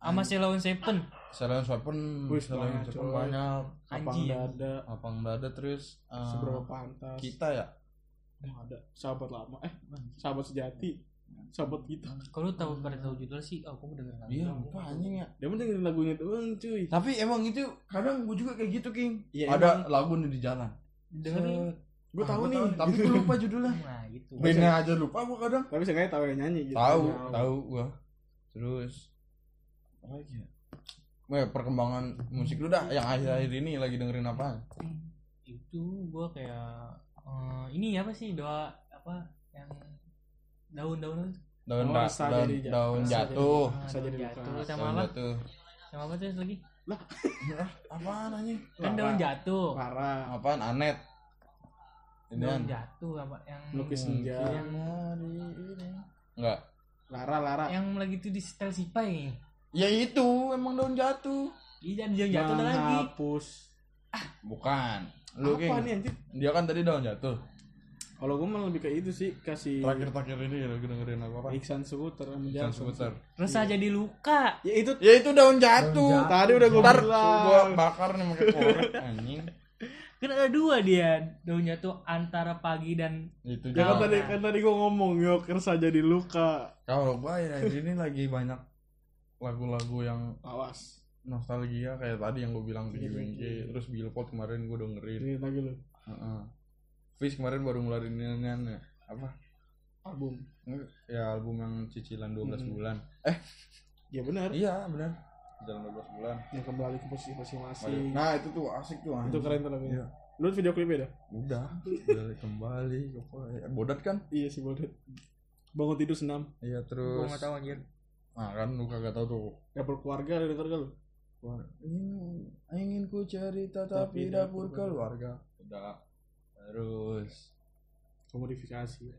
Sama Ceylon Seven. Silent Weapon Wih, Silent banyak, Apang Anji ya? dada, Lapang dada terus eh, seberapa pantas. Kita ya Oh, ada sahabat lama. Eh, sahabat sejati. Sahabat kita. Kalau lu tahu pada tahu judul sih, oh gue dengerin lagu. Iya lupa anjing ya Dia mah dengerin lagunya doang, cuy. Tapi emang itu kadang gue juga kayak gitu King Iya, Ada lagu nih di jalan Dengerin. Gue Ah, tahu gua nih. Tapi gue lupa judulnya Nah gitu. Bandnya aja lupa gue kadang Tapi seenggaknya tahu yang nyanyi gitu. Tahu, Tahu. tahu gua. Terus apa lagi ya? Weh, perkembangan musik lu dah yang akhir-akhir ini lagi dengerin apa? Itu gue kayak eh, ini apa sih doa apa yang daun-daun itu? Daun Oh, da- daun, jadi ja- daun jatuh. Ah, Bisa daun jadi jatuh luka. sama Daun apa? jatuh. Sama apa tuh lagi? Ah, apaan anjing? Kan daun jatuh. Parah. Apaan Anet? Ini Daun jatuh apa yang Melukis senja. yang Enggak. Lara, Lara. yang lagi tuh di setel sipai Ya itu emang daun jatuh. Iya daun jatuh lagi. Menghapus. Bukan. Lu Apa nih anjir? Dia kan tadi daun jatuh. Kalau gue malah lebih ke itu sih kasih Terakhir-terakhir ini lagi dengerin apa apa? Iksan Skuter sama Iksan. Skuter. Resah jadi luka. Ya itu Ya itu daun jatuh. tadi udah gue bilang. gua bakar nih pakai korek anjing. Kan ada dua dia daun jatuh antara pagi dan Itu Ya kan tadi kan tadi gue ngomong yok kersa jadi luka. Kalau gua ya ini lagi banyak lagu-lagu yang Awas. nostalgia kayak tadi yang gue bilang Pinky Pinky Winky Winky. terus Billboard kemarin gue dengerin Ini lagi lu Heeh. Fish kemarin baru ngeluarin ya apa album. Ya album yang cicilan 12 Hmm. bulan Ya benar. iya benar cicilan 12 bulan Yang kembali ke posisi masing-masing. nah itu tuh asik tuh itu keren tuh lagunya. Iya. Lu video klipnya dah? udah udah kembali ke eh, bodat kan Iya sih bodet. Bangun tidur senam. iya terus nggak tahu anjir. nah kan lu kagak tahu tuh Dapur keluarga ada denger gak lu? Wah, ingin, ingin ku cerita tapi Tapi dapur dapur keluarga udah terus Komodifikasi.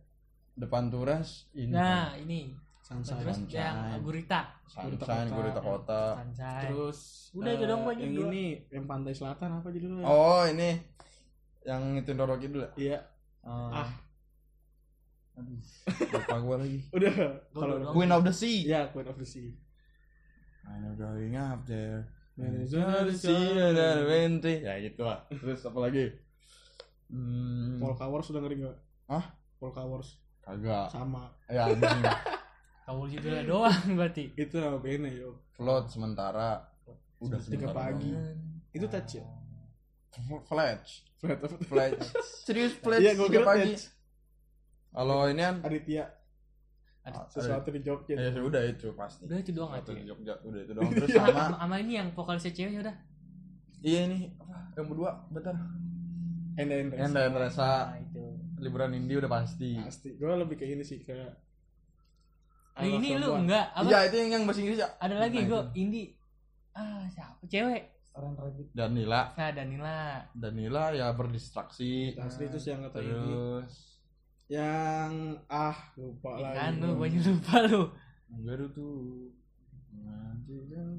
depan turas ini Nah ini Sunshine. terus Sunshine. yang gurita. Sunshine Gurita Gurita Kota. Terus Udah, itu eh, dong, Pak, Yang ini yang pantai selatan apa judulnya? oh ini yang itu Doro Kidul ya Iya. Ah. Ah. aduh lupa gua lagi Udah. Kalau. Queen of the Sea Iya, Queen of the Sea. I'm going up there Man, it's not the sea and wind. ya gitu lah terus apa lagi hmm, Polka Wars udah ngeri gak? Hah? Polka Wars kagak sama. ya anjing Kamu judulnya doang berarti. Itu nama bandnya yo. float sementara udah Tiga sementara pagi. doang. Itu touch ya? Fletch Flat of Fletch serius Fletch Iya, gua tiga kira pagi kalau ini kan Aditya ah, sesuatu di Jogja. ya sudah itu pasti Udah itu doang Sesuatu aja. di Jogja udah itu doang terus Sama, sama ini yang vokalisnya cewek ya udah. iya ini apa yang berdua bentar Enda Enda. yang dan rasa Nah, itu. liburan Indi udah pasti Pasti. Gue lebih ke ini sih kayak Ah, ini lu enggak apa? iya itu yang yang bahasa Inggris ya Ada lagi Nah, gue itu. indie. Ah siapa cewek? Saran Rabbit. Danila Nah Danila. Danila ya berdistraksi Asli itu yang kata ini. terus Yang ah lupa lagi. Kan lu banyak lupa lu. Baru tuh nanti kan.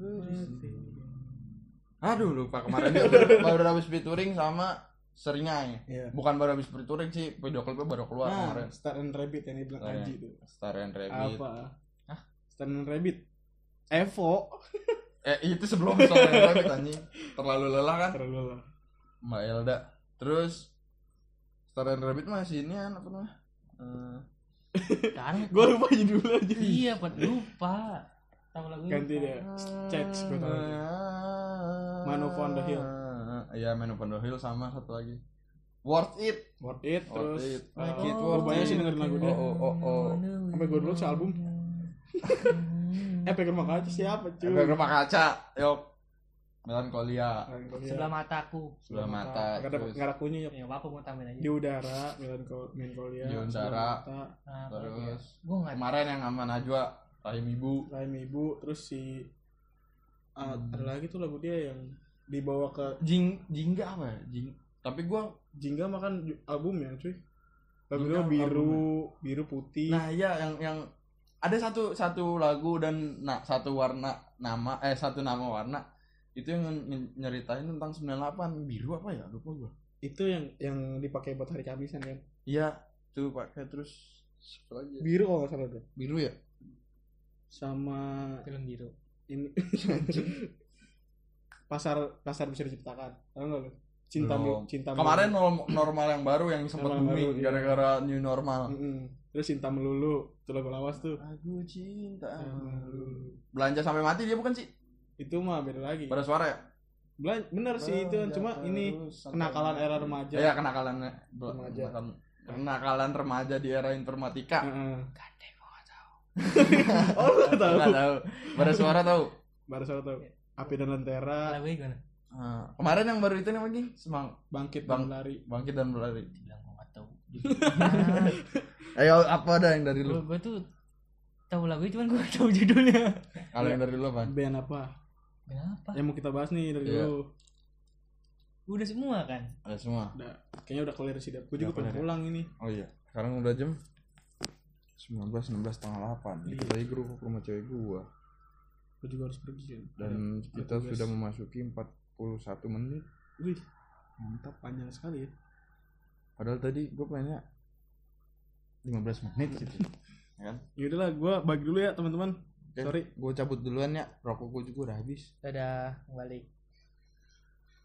Aduh lupa kemarin dia baru, baru habis featuring sama Seringai. Iya. Bukan baru habis featuring sih, video klipnya baru keluar Nah, kemarin. Star and Rabbit yang dibilang Star and- Aji tuh. Star and Rabbit. Apa? Hah? Star and Rabbit. Evo. Eh itu sebelum Star and Rabbit anjing. Terlalu lelah kan Terlalu lah. Mbak Elda. Terus Star and Rabbit masih ini apa namanya? Eh, Kan Gue lupa judulnya aja. iya pad lupa. Tahu lagu Ganti deh. Cek, gue tahu. Man of on the Hill. Iya, Man of on the Hill sama satu lagi. Worth it. Worth it Worth terus. it. eh, Make it worth banyak it. sih dengerin lagu dia. Oh, oh, oh, oh. Sampai gue dulu album. Efek rumah kaca siapa cuy Efek rumah kaca, yuk. Melankolia, sebelah mataku sebelah mata, nggak ada nggak ada kunyit ya apa mau tambahin aja di udara melankol melankolia Di udara. nah, lagi ya? terus nggak kemarin yang sama Najwa, rahim ibu. rahim ibu terus si ah, ada lagi tuh lagu dia yang dibawa ke Jing, jingga apa ya? Jing. Tapi gua Jingga makan album ya cuy lagu dia biru biru putih Nah iya yang yang ada satu satu lagu dan nah, satu warna nama eh satu nama warna itu yang ny- nyeritain tentang 98 biru apa ya lupa gua. itu yang yang dipakai buat hari kehabisan kan Iya tuh pakai terus lagi ya? biru kalau nggak salah tuh biru ya. sama film biru ini pasar pasar bisa diciptakan tahu nggak lu cinta. Mel- cinta Kemarin melulu. norm- normal yang baru yang sempat booming iya. gara-gara new normal. Mm-mm. terus cinta melulu itu lagu lawas tuh Aku cinta. Melulu. Belanja sampai mati dia bukan sih? itu mah beda lagi Pada suara ya? Belan- bener sih itu cuma ini kenakalan era remaja. Iya kenakalan Remaja. Kenakalan remaja di era informatika. Heeh. Gade gue nggak tahu oh lu tahu Nggak tahu. Pada suara tahu. baru saya tahu api dan lentera lagunya gimana Ah, kemarin yang baru itu nih lagi semang bangkit Bang- dan lari bangkit dan berlari. bilang gue nggak tahu Ayo apa ada yang dari lu? gue tuh tahu lagu cuman gue tahu judulnya Kalau yang dari lu apa? band apa kenapa yang mau kita bahas nih dari Iya. dulu udah semua kan Ada semua. udah kayaknya udah clear sih gue juga pengen ya? pulang ini Oh iya. Sekarang udah jam 19 16 setengah 8. Itu Iya. tadi grup ke rumah cewek gua gue juga harus pergi kan dan Ada- kita ada sudah memasuki 41 menit. wih Mantap. panjang sekali ya Padahal tadi gua pengennya 15 menit gitu. ya kan? ya udahlah gue bagi dulu ya teman-teman Sorry. Gue cabut duluan ya. Rokok gue juga udah habis. dadah balik